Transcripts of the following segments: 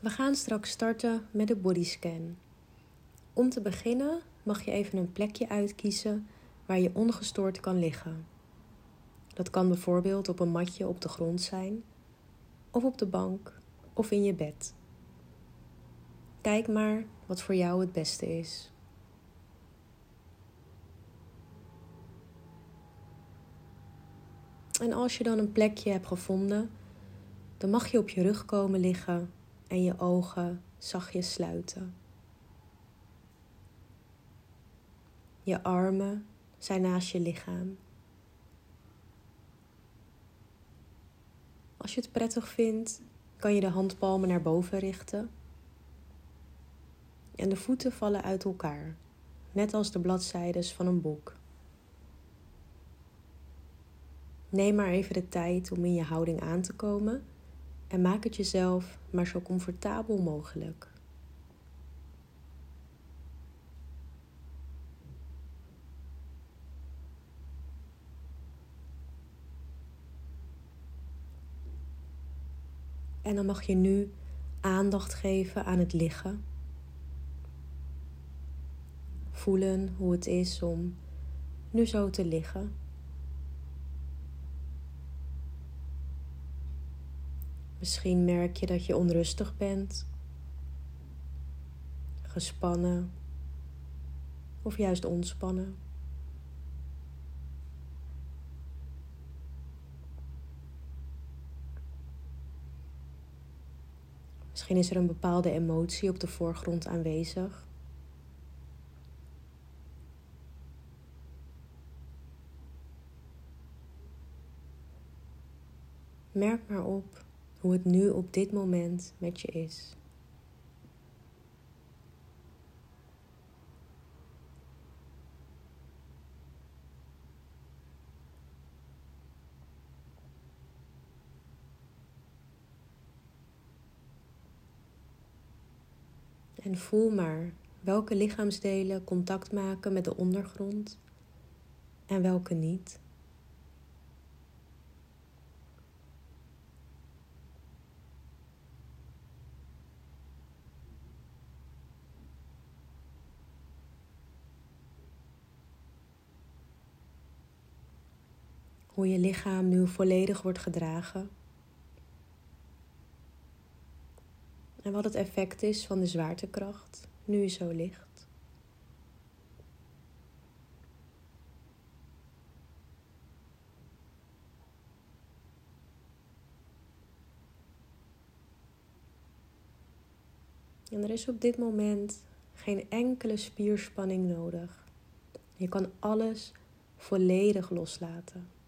We gaan straks starten met de bodyscan. Om te beginnen mag je even een plekje uitkiezen waar je ongestoord kan liggen. Dat kan bijvoorbeeld op een matje op de grond zijn, of op de bank, of in je bed. Kijk maar wat voor jou het beste is. En als je dan een plekje hebt gevonden, dan mag je op je rug komen liggen en je ogen zachtjes sluiten. Je armen zijn naast je lichaam. Als je het prettig vindt, kan je de handpalmen naar boven richten. En de voeten vallen uit elkaar, net als de bladzijdes van een boek. Neem maar even de tijd om in je houding aan te komen en maak het jezelf maar zo comfortabel mogelijk. En dan mag je nu aandacht geven aan het liggen. Voelen hoe het is om nu zo te liggen. Misschien merk je dat je onrustig bent, gespannen of juist ontspannen. Misschien is er een bepaalde emotie op de voorgrond aanwezig. Merk maar op hoe het nu op dit moment met je is. En voel maar welke lichaamsdelen contact maken met de ondergrond en welke niet. Hoe je lichaam nu volledig wordt gedragen. En wat het effect is van de zwaartekracht nu zo ligt. En er is op dit moment geen enkele spierspanning nodig. Je kan alles volledig loslaten.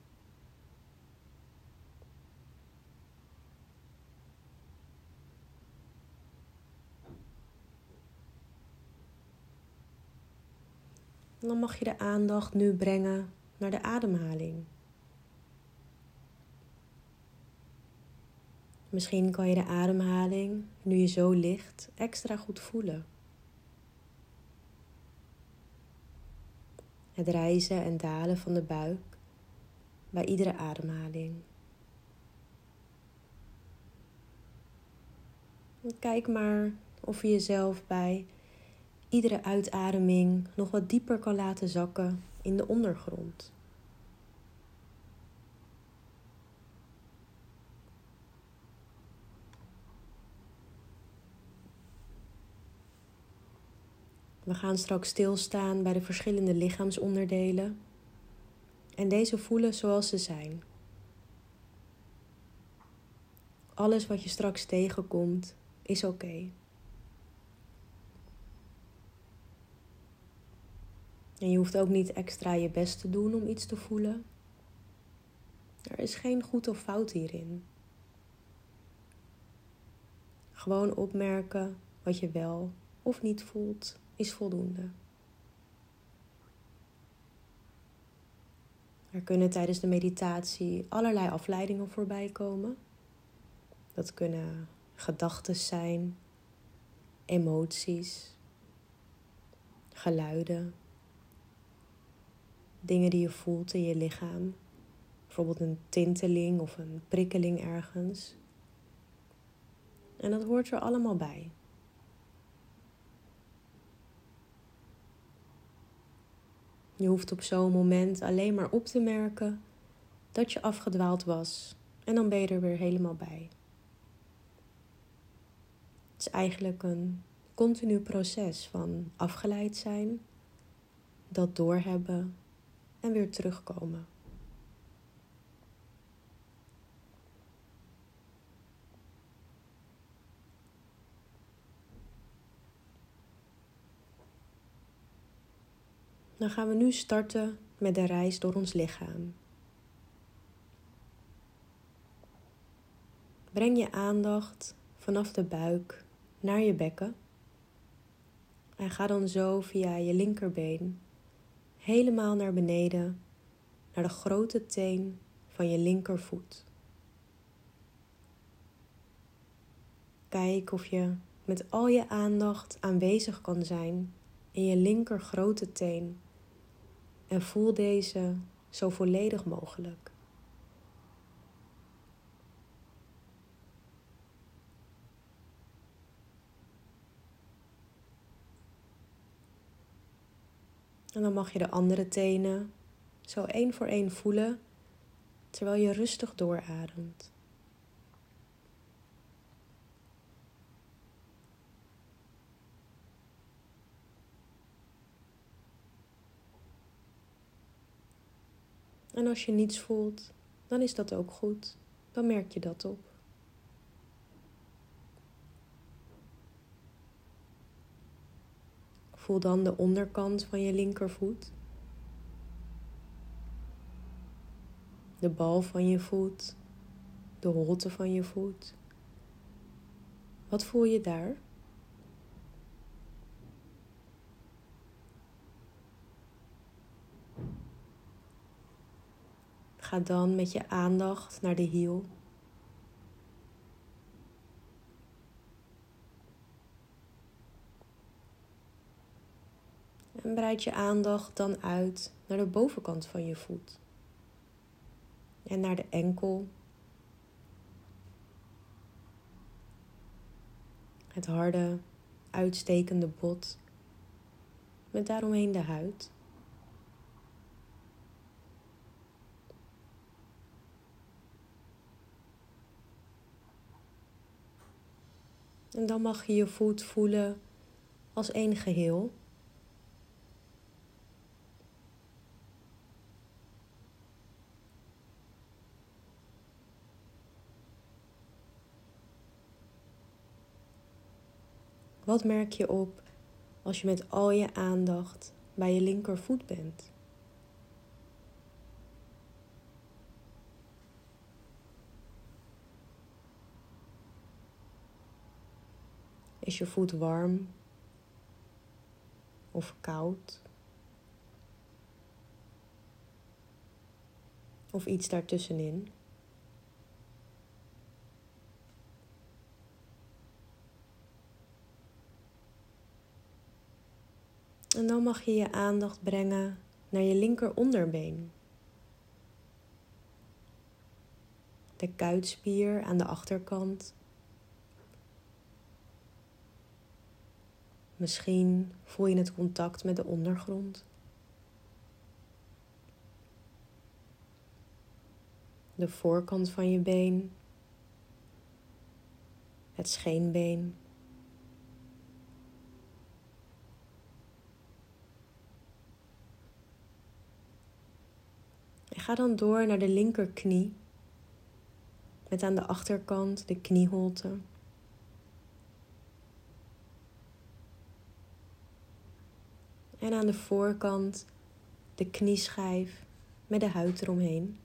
Dan mag je de aandacht nu brengen naar de ademhaling. Misschien kan je de ademhaling, nu je zo ligt, extra goed voelen. Het rijzen en dalen van de buik bij iedere ademhaling. kijk maar of je jezelf bij iedere uitademing nog wat dieper kan laten zakken in de ondergrond. We gaan straks stilstaan bij de verschillende lichaamsonderdelen en deze voelen zoals ze zijn. Alles wat je straks tegenkomt is oké. En je hoeft ook niet extra je best te doen om iets te voelen. Er is geen goed of fout hierin. Gewoon opmerken wat je wel of niet voelt is voldoende. Er kunnen tijdens de meditatie allerlei afleidingen voorbij komen. Dat kunnen gedachten zijn, emoties, geluiden dingen die je voelt in je lichaam. Bijvoorbeeld een tinteling of een prikkeling ergens. En dat hoort er allemaal bij. Je hoeft op zo'n moment alleen maar op te merken dat je afgedwaald was en dan ben je er weer helemaal bij. Het is eigenlijk een continu proces van afgeleid zijn, dat doorhebben en weer terugkomen. Dan gaan we nu starten met de reis door ons lichaam. Breng je aandacht vanaf de buik naar je bekken. En ga dan zo via je linkerbeen helemaal naar beneden, naar de grote teen van je linkervoet. Kijk of je met al je aandacht aanwezig kan zijn in je linker grote teen en voel deze zo volledig mogelijk. En dan mag je de andere tenen zo één voor één voelen terwijl je rustig doorademt. En als je niets voelt, dan is dat ook goed. Dan merk je dat op. Voel dan de onderkant van je linkervoet. De bal van je voet. De holte van je voet. Wat voel je daar? Ga dan met je aandacht naar de hiel. En breid je aandacht dan uit naar de bovenkant van je voet. En naar de enkel. Het harde, uitstekende bot. Met daaromheen de huid. En dan mag je je voet voelen als één geheel. Wat merk je op als je met al je aandacht bij je linkervoet bent? Is je voet warm of koud? Of iets daartussenin? En dan mag je je aandacht brengen naar je linker onderbeen. De kuitspier aan de achterkant. Misschien voel je het contact met de ondergrond. De voorkant van je been. Het scheenbeen. Ga dan door naar de linkerknie. Met aan de achterkant de knieholte. En aan de voorkant de knieschijf met de huid eromheen.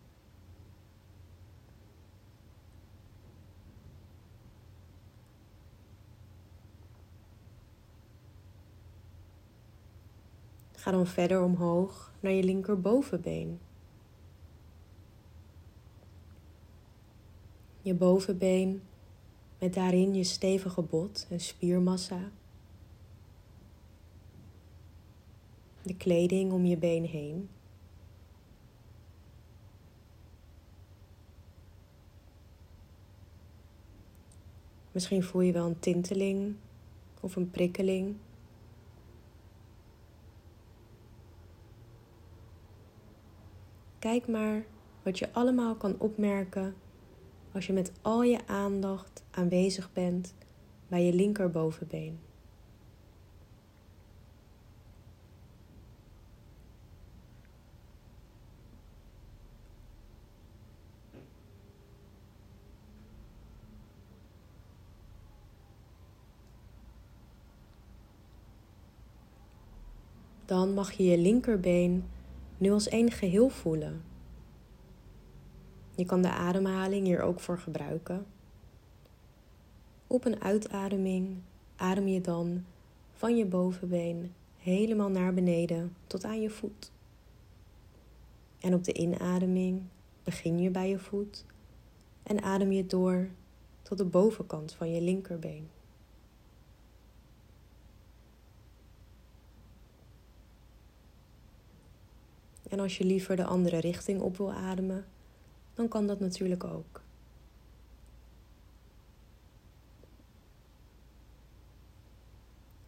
Ga dan verder omhoog naar je linkerbovenbeen. Je bovenbeen met daarin je stevige bot en spiermassa. De kleding om je been heen. Misschien voel je wel een tinteling of een prikkeling. Kijk maar wat je allemaal kan opmerken als je met al je aandacht aanwezig bent bij je linkerbovenbeen. Dan mag je je linkerbeen nu als één geheel voelen. Je kan de ademhaling hier ook voor gebruiken. Op een uitademing adem je dan van je bovenbeen helemaal naar beneden tot aan je voet. En op de inademing begin je bij je voet en adem je door tot de bovenkant van je linkerbeen. En als je liever de andere richting op wil ademen, dan kan dat natuurlijk ook.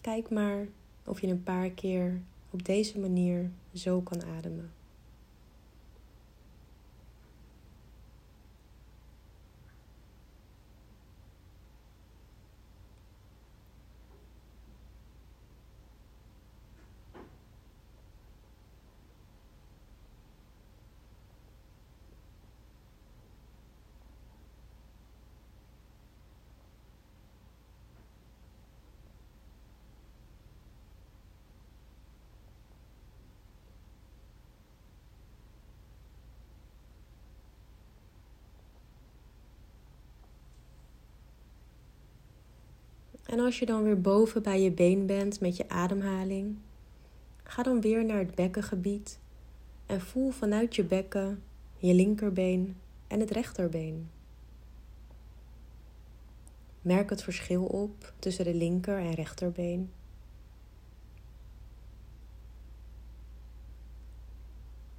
Kijk maar of je een paar keer op deze manier zo kan ademen. En als je dan weer boven bij je been bent met je ademhaling, ga dan weer naar het bekkengebied en voel vanuit je bekken je linkerbeen en het rechterbeen. Merk het verschil op tussen de linker en rechterbeen.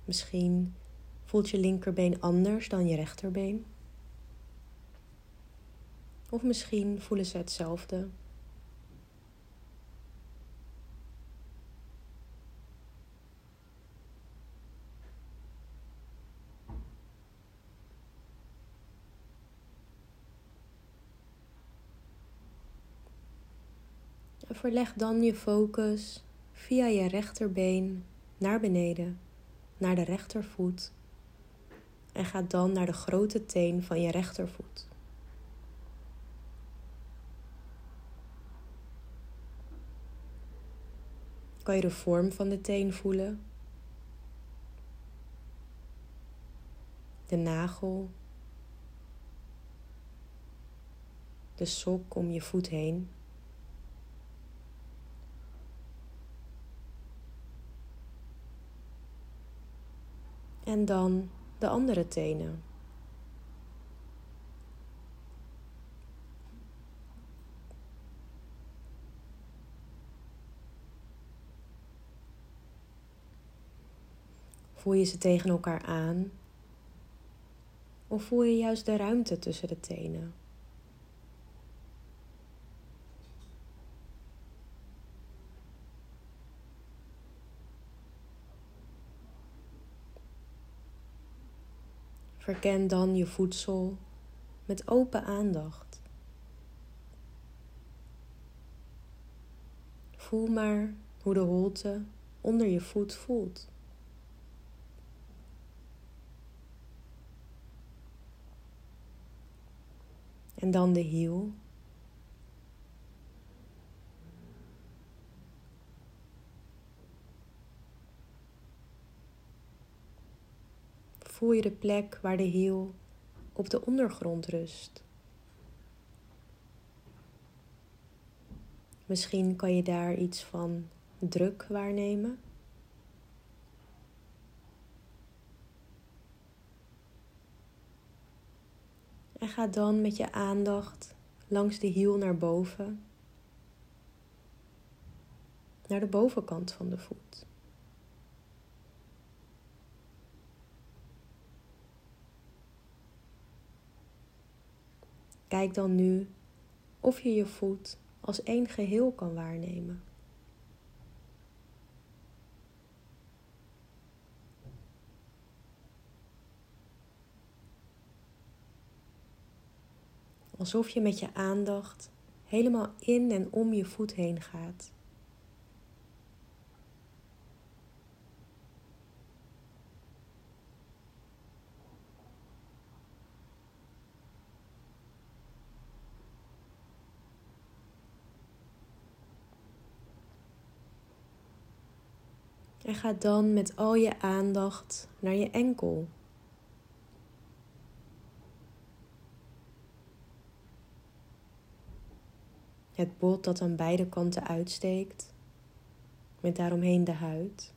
Misschien voelt je linkerbeen anders dan je rechterbeen. Of misschien voelen ze hetzelfde. verleg dan je focus via je rechterbeen naar beneden, naar de rechtervoet. En ga dan naar de grote teen van je rechtervoet. Kan je de vorm van de teen voelen? De nagel. De sok om je voet heen. En dan de andere tenen. Voel je ze tegen elkaar aan? Of voel je juist de ruimte tussen de tenen? Verken dan je voedsel met open aandacht. Voel maar hoe de holte onder je voet voelt. En dan de hiel. Voel je de plek waar de hiel op de ondergrond rust. Misschien kan je daar iets van druk waarnemen. En ga dan met je aandacht langs de hiel naar boven, naar de bovenkant van de voet. Kijk dan nu of je je voet als één geheel kan waarnemen. Alsof je met je aandacht helemaal in en om je voet heen gaat. En ga dan met al je aandacht naar je enkel. Het bot dat aan beide kanten uitsteekt, met daaromheen de huid.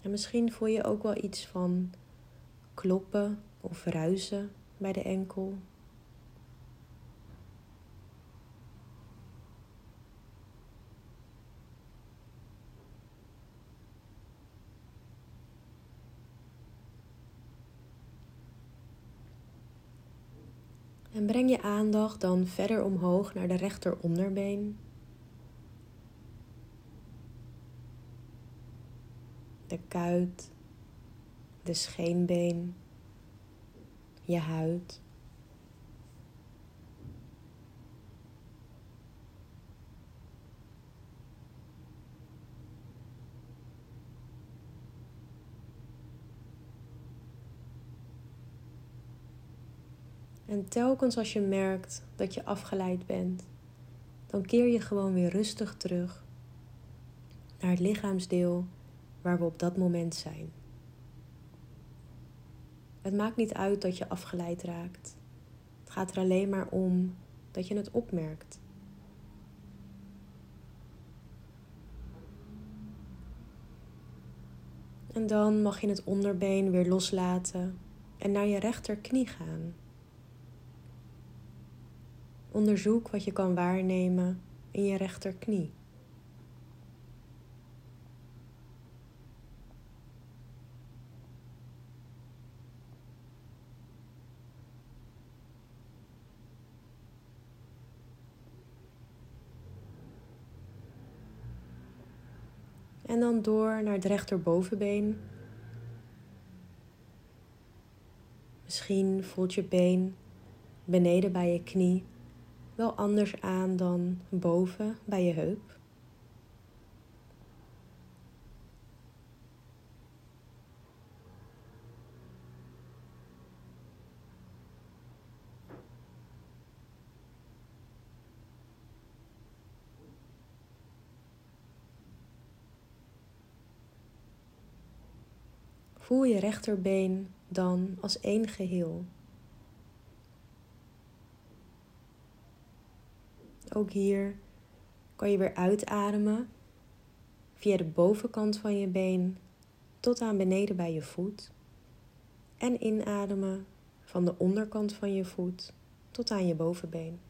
En misschien voel je ook wel iets van kloppen of ruizen bij de enkel. En breng je aandacht dan verder omhoog naar de rechter onderbeen. De kuit, de scheenbeen, je huid. En telkens als je merkt dat je afgeleid bent, dan keer je gewoon weer rustig terug naar het lichaamsdeel waar we op dat moment zijn. Het maakt niet uit dat je afgeleid raakt. Het gaat er alleen maar om dat je het opmerkt. En dan mag je het onderbeen weer loslaten en naar je rechterknie gaan. Onderzoek wat je kan waarnemen in je rechterknie. En dan door naar het rechterbovenbeen. Misschien voelt je been beneden bij je knie wel anders aan dan boven bij je heup. Voel je rechterbeen dan als één geheel. Ook hier kan je weer uitademen via de bovenkant van je been tot aan beneden bij je voet. En inademen van de onderkant van je voet tot aan je bovenbeen.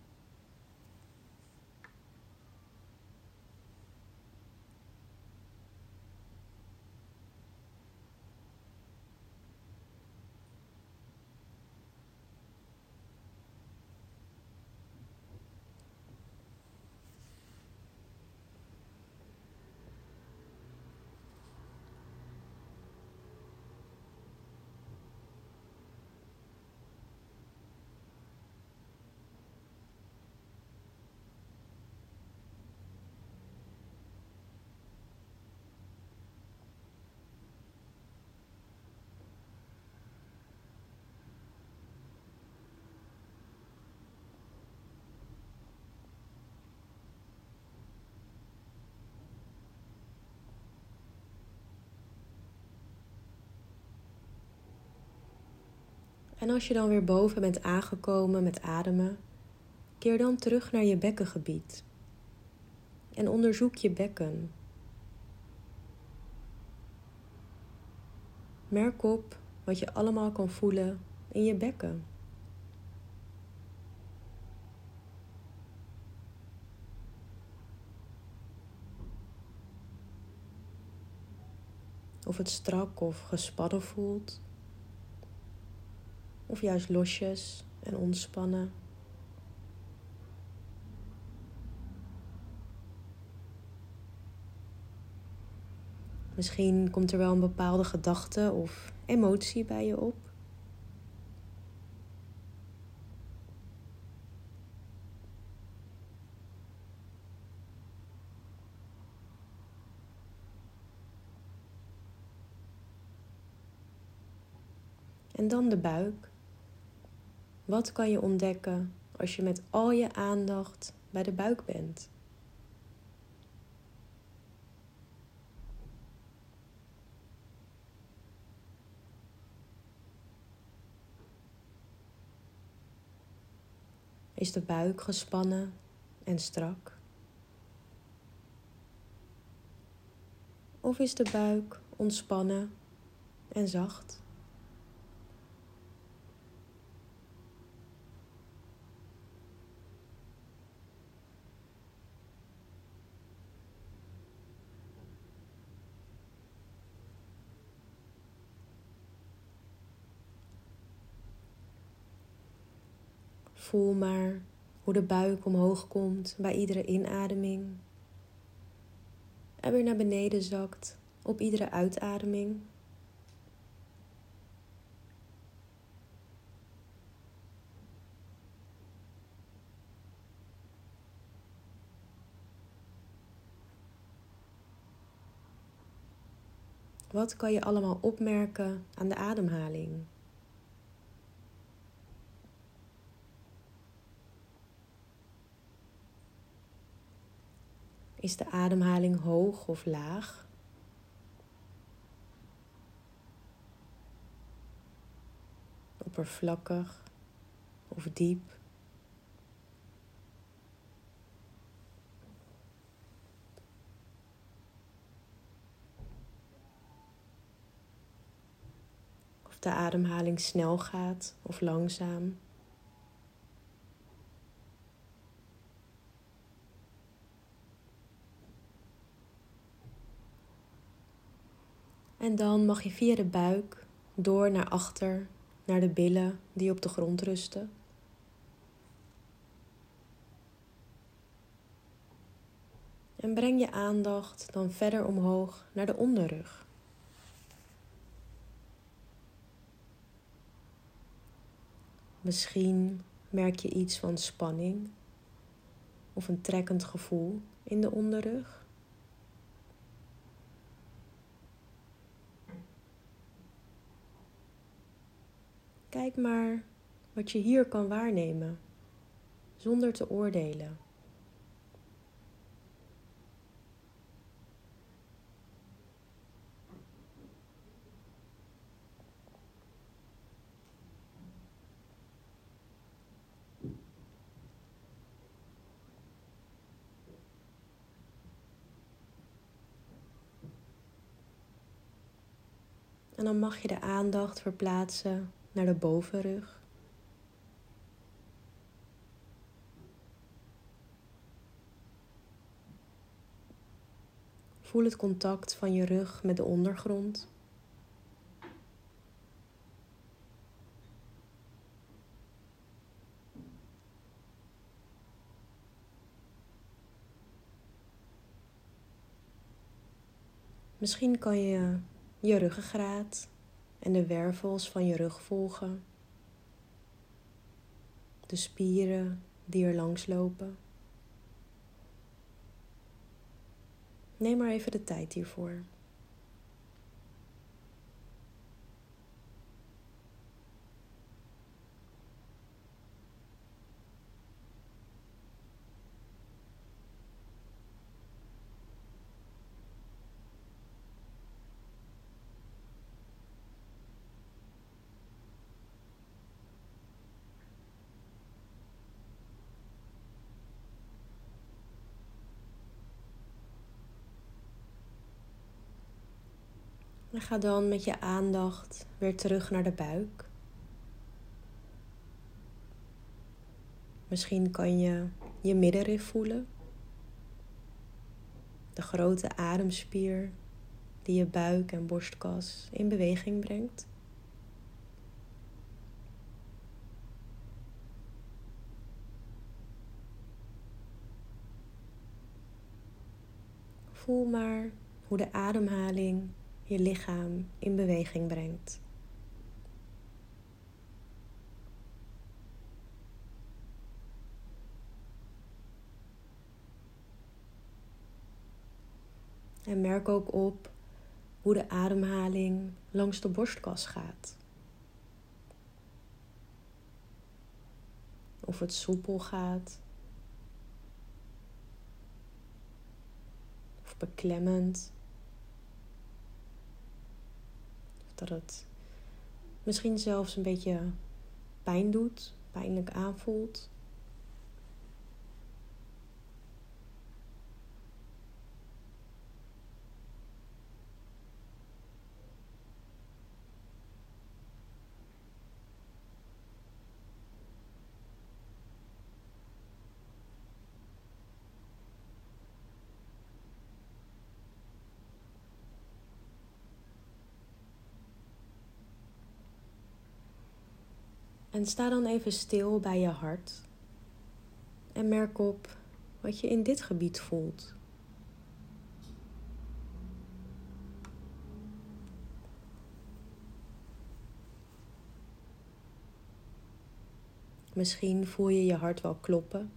En als je dan weer boven bent aangekomen met ademen, keer dan terug naar je bekkengebied. En onderzoek je bekken. Merk op wat je allemaal kan voelen in je bekken. of het strak of gespannen voelt, of juist losjes en ontspannen. Misschien komt er wel een bepaalde gedachte of emotie bij je op. En dan de buik. Wat kan je ontdekken als je met al je aandacht bij de buik bent? Is de buik gespannen en strak? Of is de buik ontspannen en zacht? Voel maar hoe de buik omhoog komt bij iedere inademing en weer naar beneden zakt op iedere uitademing. Wat kan je allemaal opmerken aan de ademhaling? Is de ademhaling hoog of laag? Oppervlakkig of diep? Of de ademhaling snel gaat of langzaam? En dan mag je via de buik door naar achter, naar de billen die op de grond rusten. En breng je aandacht dan verder omhoog naar de onderrug. Misschien merk je iets van spanning of een trekkend gevoel in de onderrug. Kijk maar wat je hier kan waarnemen, zonder te oordelen. En dan mag je de aandacht verplaatsen naar de bovenrug. Voel het contact van je rug met de ondergrond. Misschien kan je je ruggengraat en de wervels van je rug volgen. De spieren die er langs lopen. Neem maar even de tijd hiervoor. Ga dan met je aandacht weer terug naar de buik. Misschien kan je je middenrif voelen. De grote ademspier die je buik en borstkas in beweging brengt. Voel maar hoe de ademhaling je lichaam in beweging brengt. En merk ook op hoe de ademhaling langs de borstkas gaat. Of het soepel gaat. Of beklemmend. Of dat het misschien zelfs een beetje pijn doet, pijnlijk aanvoelt. En sta dan even stil bij je hart. En merk op wat je in dit gebied voelt. Misschien voel je je hart wel kloppen.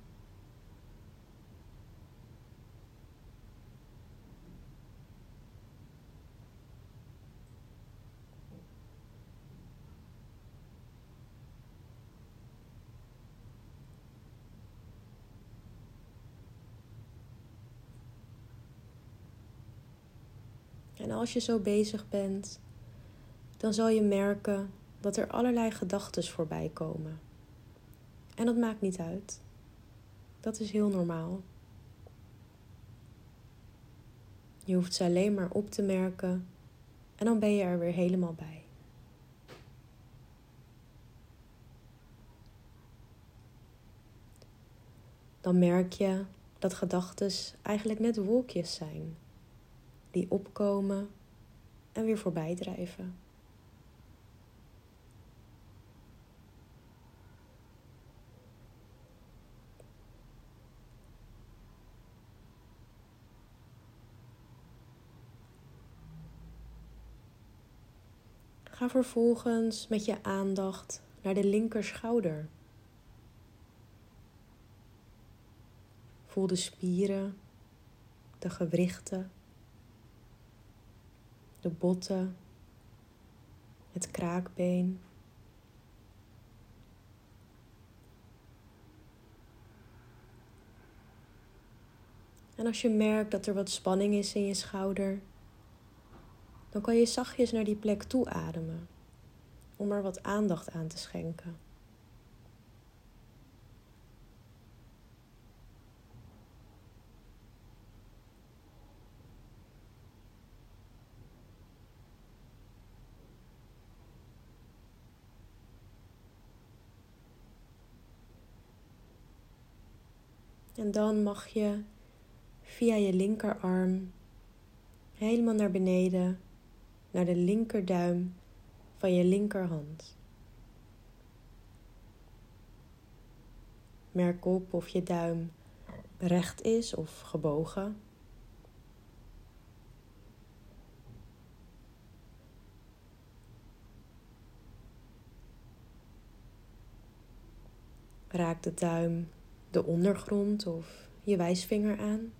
En als je zo bezig bent, dan zal je merken dat er allerlei gedachten voorbij komen. En dat maakt niet uit. Dat is heel normaal. Je hoeft ze alleen maar op te merken en dan ben je er weer helemaal bij. Dan merk je dat gedachten eigenlijk net wolkjes zijn die opkomen en weer voorbij drijven. Ga vervolgens met je aandacht naar de linker schouder. Voel de spieren, de gewrichten de botten, het kraakbeen. En als je merkt dat er wat spanning is in je schouder, dan kan je zachtjes naar die plek toe ademen om er wat aandacht aan te schenken. En dan mag je via je linkerarm helemaal naar beneden, naar de linkerduim van je linkerhand. Merk op of je duim recht is of gebogen. Raak de duim de ondergrond of je wijsvinger aan.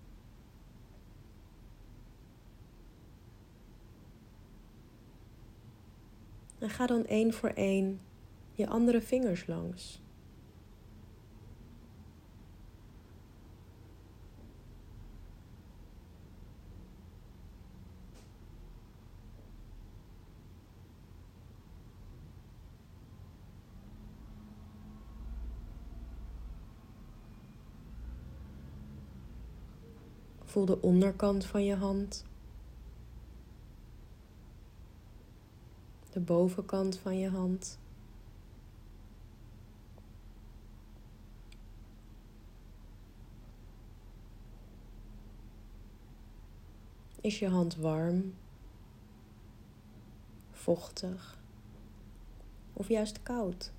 En ga dan één voor één je andere vingers langs. Voel de onderkant van je hand. De bovenkant van je hand. Is je hand warm vochtig of juist koud?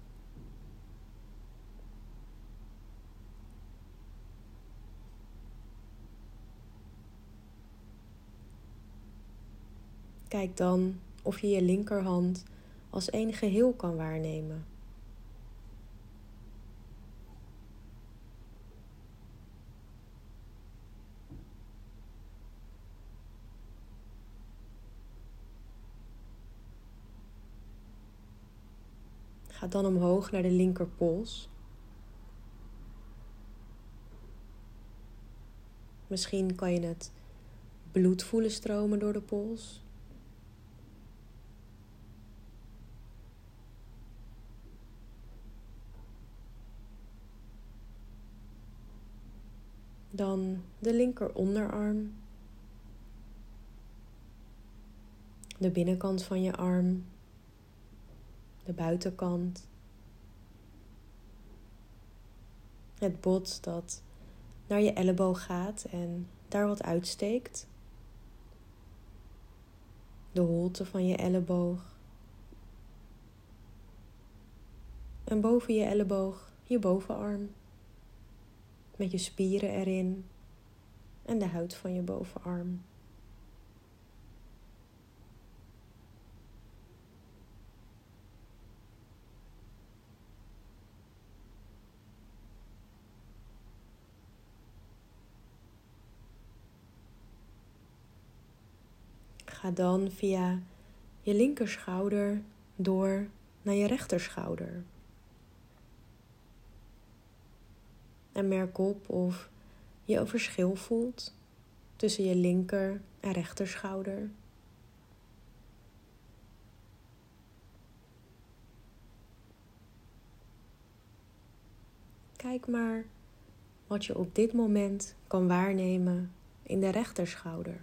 Kijk dan of je je linkerhand als één geheel kan waarnemen. Ga dan omhoog naar de linkerpols. Misschien kan je het bloed voelen stromen door de pols. Dan de linker onderarm. De binnenkant van je arm. De buitenkant. Het bot dat naar je elleboog gaat en daar wat uitsteekt. De holte van je elleboog. En boven je elleboog je bovenarm met je spieren erin en de huid van je bovenarm. Ga dan via je linkerschouder door naar je rechterschouder. En merk op of je een verschil voelt tussen je linker en rechterschouder. Kijk maar wat je op dit moment kan waarnemen in de rechterschouder.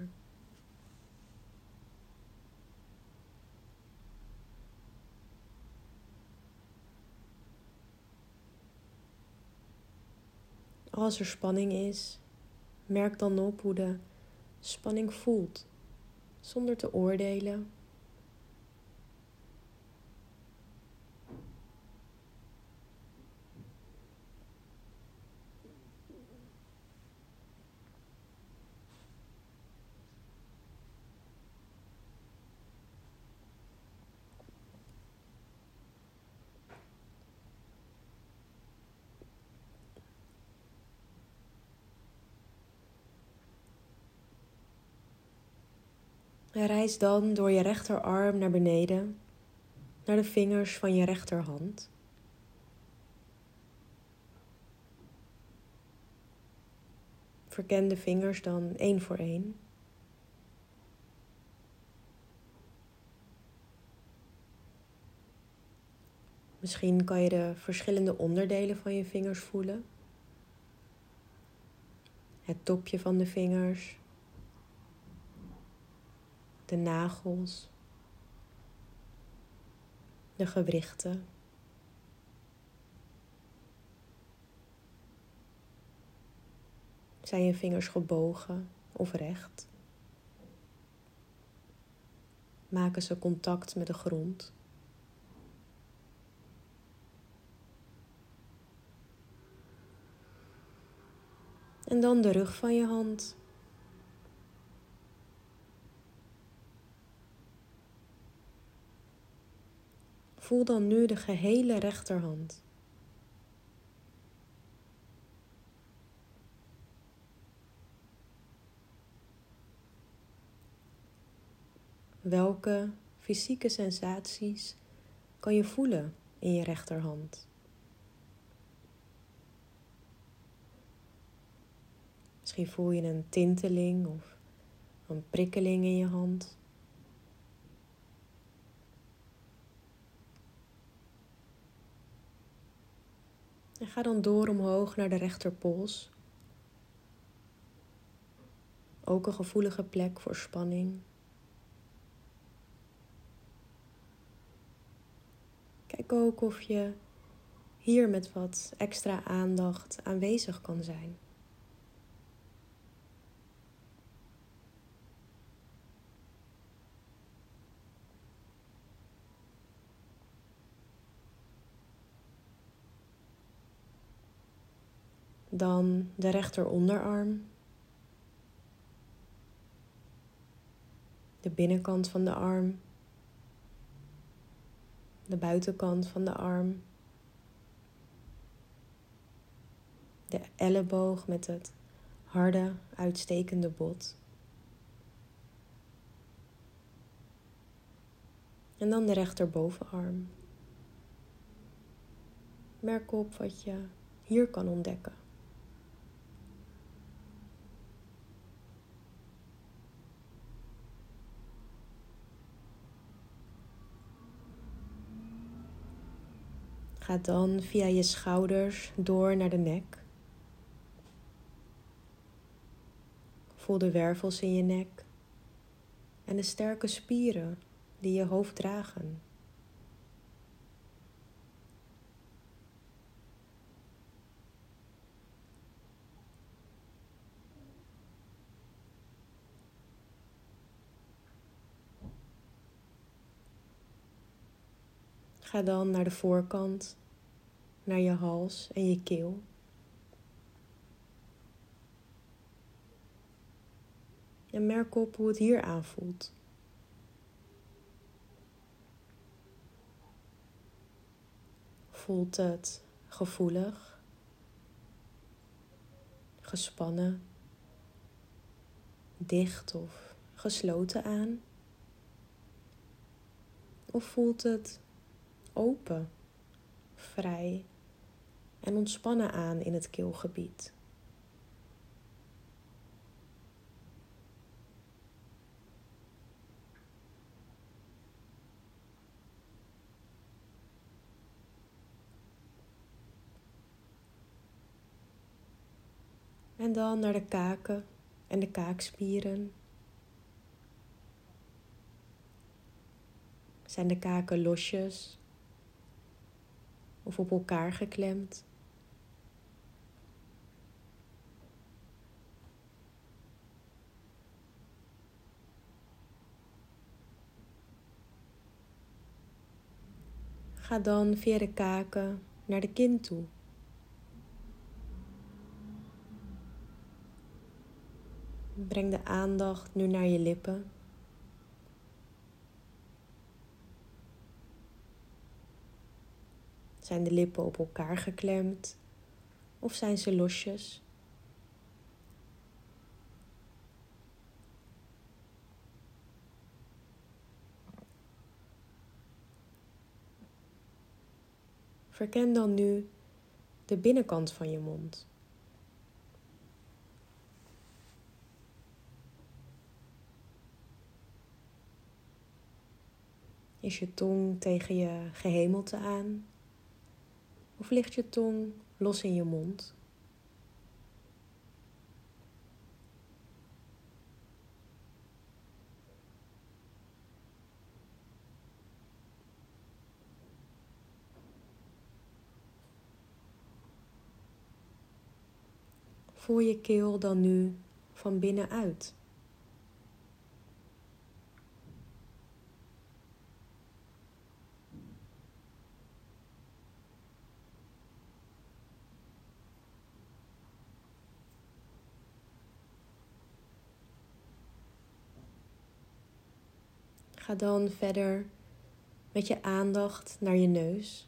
Als er spanning is, merk dan op hoe de spanning voelt, zonder te oordelen reis dan door je rechterarm naar beneden, naar de vingers van je rechterhand. Verken de vingers dan één voor één. Misschien kan je de verschillende onderdelen van je vingers voelen. Het topje van de vingers, de nagels, de gewrichten. Zijn je vingers gebogen of recht? Maken ze contact met de grond? En dan de rug van je hand. Voel dan nu de gehele rechterhand. Welke fysieke sensaties kan je voelen in je rechterhand? Misschien voel je een tinteling of een prikkeling in je hand. En ga dan door omhoog naar de rechterpols. Ook een gevoelige plek voor spanning. Kijk ook of je hier met wat extra aandacht aanwezig kan zijn. Dan de rechter onderarm. De binnenkant van de arm. De buitenkant van de arm. De elleboog met het harde, uitstekende bot. En dan de rechterbovenarm. Merk op wat je hier kan ontdekken. Ga dan via je schouders door naar de nek. Voel de wervels in je nek en de sterke spieren die je hoofd dragen. Ga dan naar de voorkant, naar je hals en je keel. En merk op hoe het hier aanvoelt. Voelt het gevoelig, gespannen, dicht of gesloten aan? Of voelt het open, vrij en ontspannen aan in het keelgebied? En dan naar de kaken en de kaakspieren. Zijn de kaken losjes of op elkaar geklemd? Ga dan via de kaken naar de kin toe. Breng de aandacht nu naar je lippen. Zijn de lippen op elkaar geklemd of zijn ze losjes? Verken dan nu de binnenkant van je mond. Is je tong tegen je gehemelte aan? Of je tong los in je mond? Voel je keel dan nu van binnenuit? Ga dan verder met je aandacht naar je neus.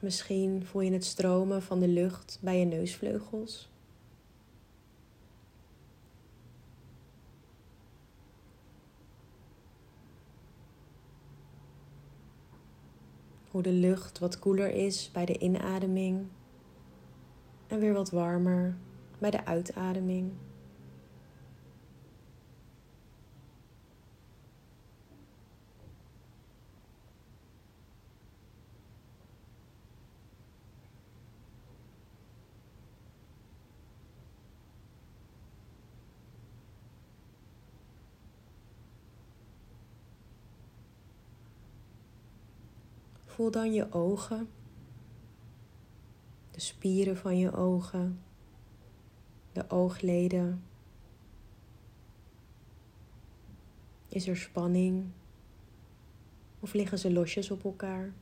Misschien voel je het stromen van de lucht bij je neusvleugels. Hoe de lucht wat koeler is bij de inademing en weer wat warmer bij de uitademing. Voel dan je ogen, de spieren van je ogen de oogleden. Is er spanning? Of liggen ze losjes op elkaar?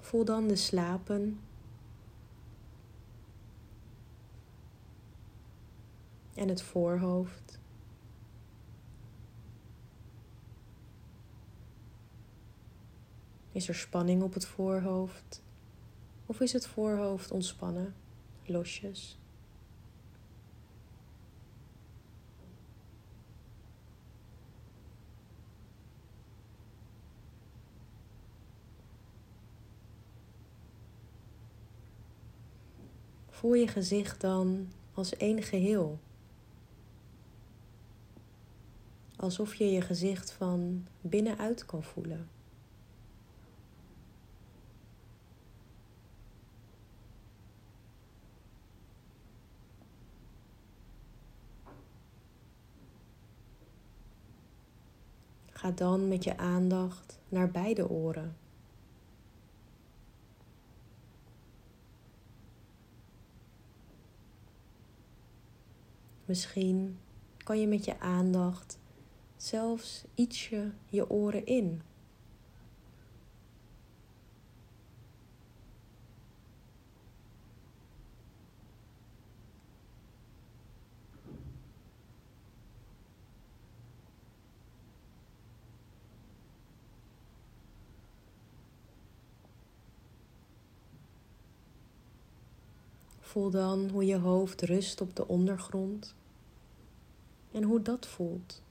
Voel dan de slapen. En het voorhoofd. Is er spanning op het voorhoofd? Of is het voorhoofd ontspannen, losjes? Voel je gezicht dan als één geheel. Alsof je je gezicht van binnenuit kan voelen. Ga dan met je aandacht naar beide oren. Misschien kan je met je aandacht zelfs ietsje je oren in. Voel dan hoe je hoofd rust op de ondergrond en hoe dat voelt.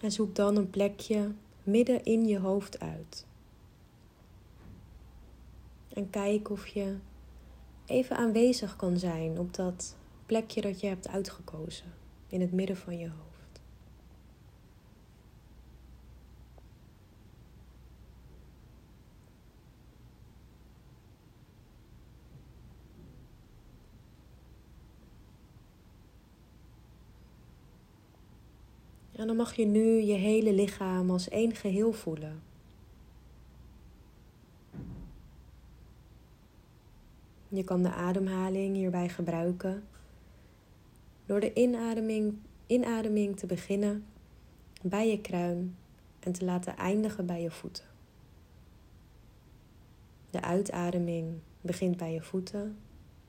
En zoek dan een plekje midden in je hoofd uit. En kijk of je even aanwezig kan zijn op dat plekje dat je hebt uitgekozen in het midden van je hoofd. En dan mag je nu je hele lichaam als één geheel voelen. Je kan de ademhaling hierbij gebruiken door de inademing, inademing te beginnen bij je kruin en te laten eindigen bij je voeten. De uitademing begint bij je voeten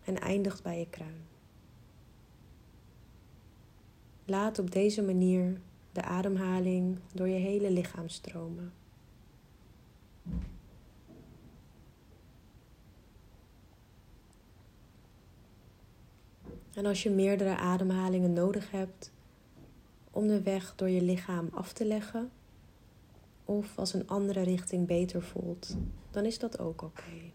en eindigt bij je kruin. Laat op deze manier de ademhaling door je hele lichaam stromen. En als je meerdere ademhalingen nodig hebt om de weg door je lichaam af te leggen, of als een andere richting beter voelt, dan is dat ook oké.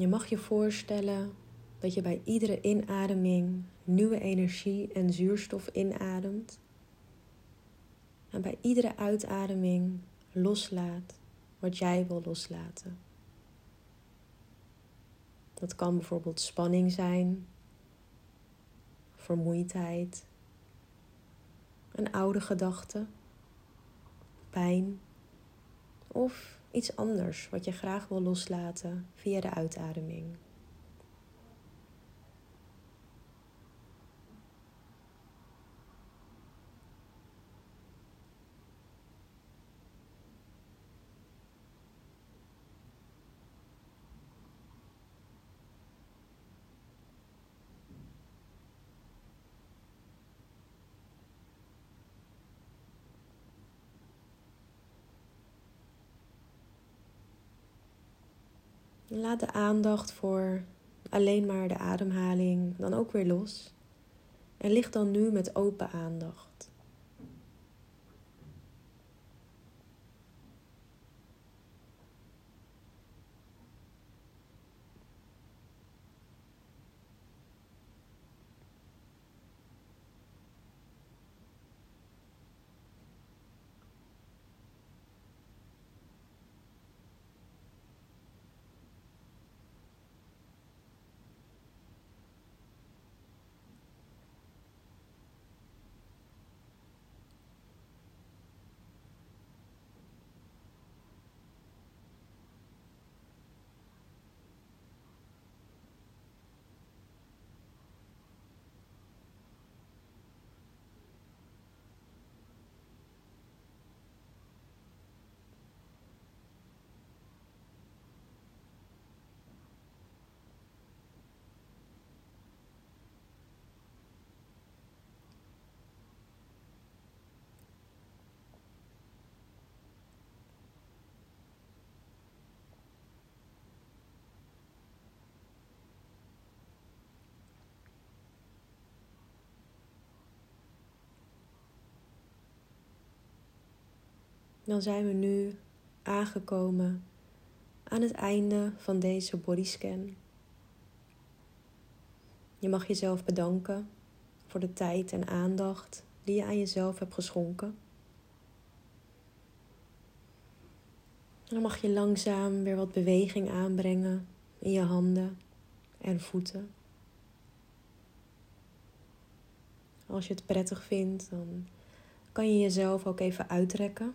Je mag je voorstellen dat je bij iedere inademing nieuwe energie en zuurstof inademt. En bij iedere uitademing loslaat wat jij wil loslaten. Dat kan bijvoorbeeld spanning zijn, vermoeidheid, een oude gedachte, pijn of iets anders wat je graag wil loslaten via de uitademing. Laat de aandacht voor alleen maar de ademhaling dan ook weer los. En lig dan nu met open aandacht. Dan zijn we nu aangekomen aan het einde van deze bodyscan. Je mag jezelf bedanken voor de tijd en aandacht die je aan jezelf hebt geschonken. En dan mag je langzaam weer wat beweging aanbrengen in je handen en voeten. Als je het prettig vindt, dan kan je jezelf ook even uitrekken.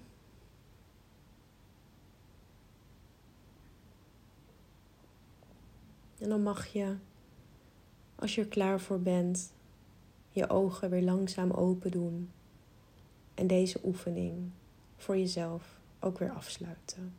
En dan mag je, als je er klaar voor bent, je ogen weer langzaam open doen. En deze oefening voor jezelf ook weer afsluiten.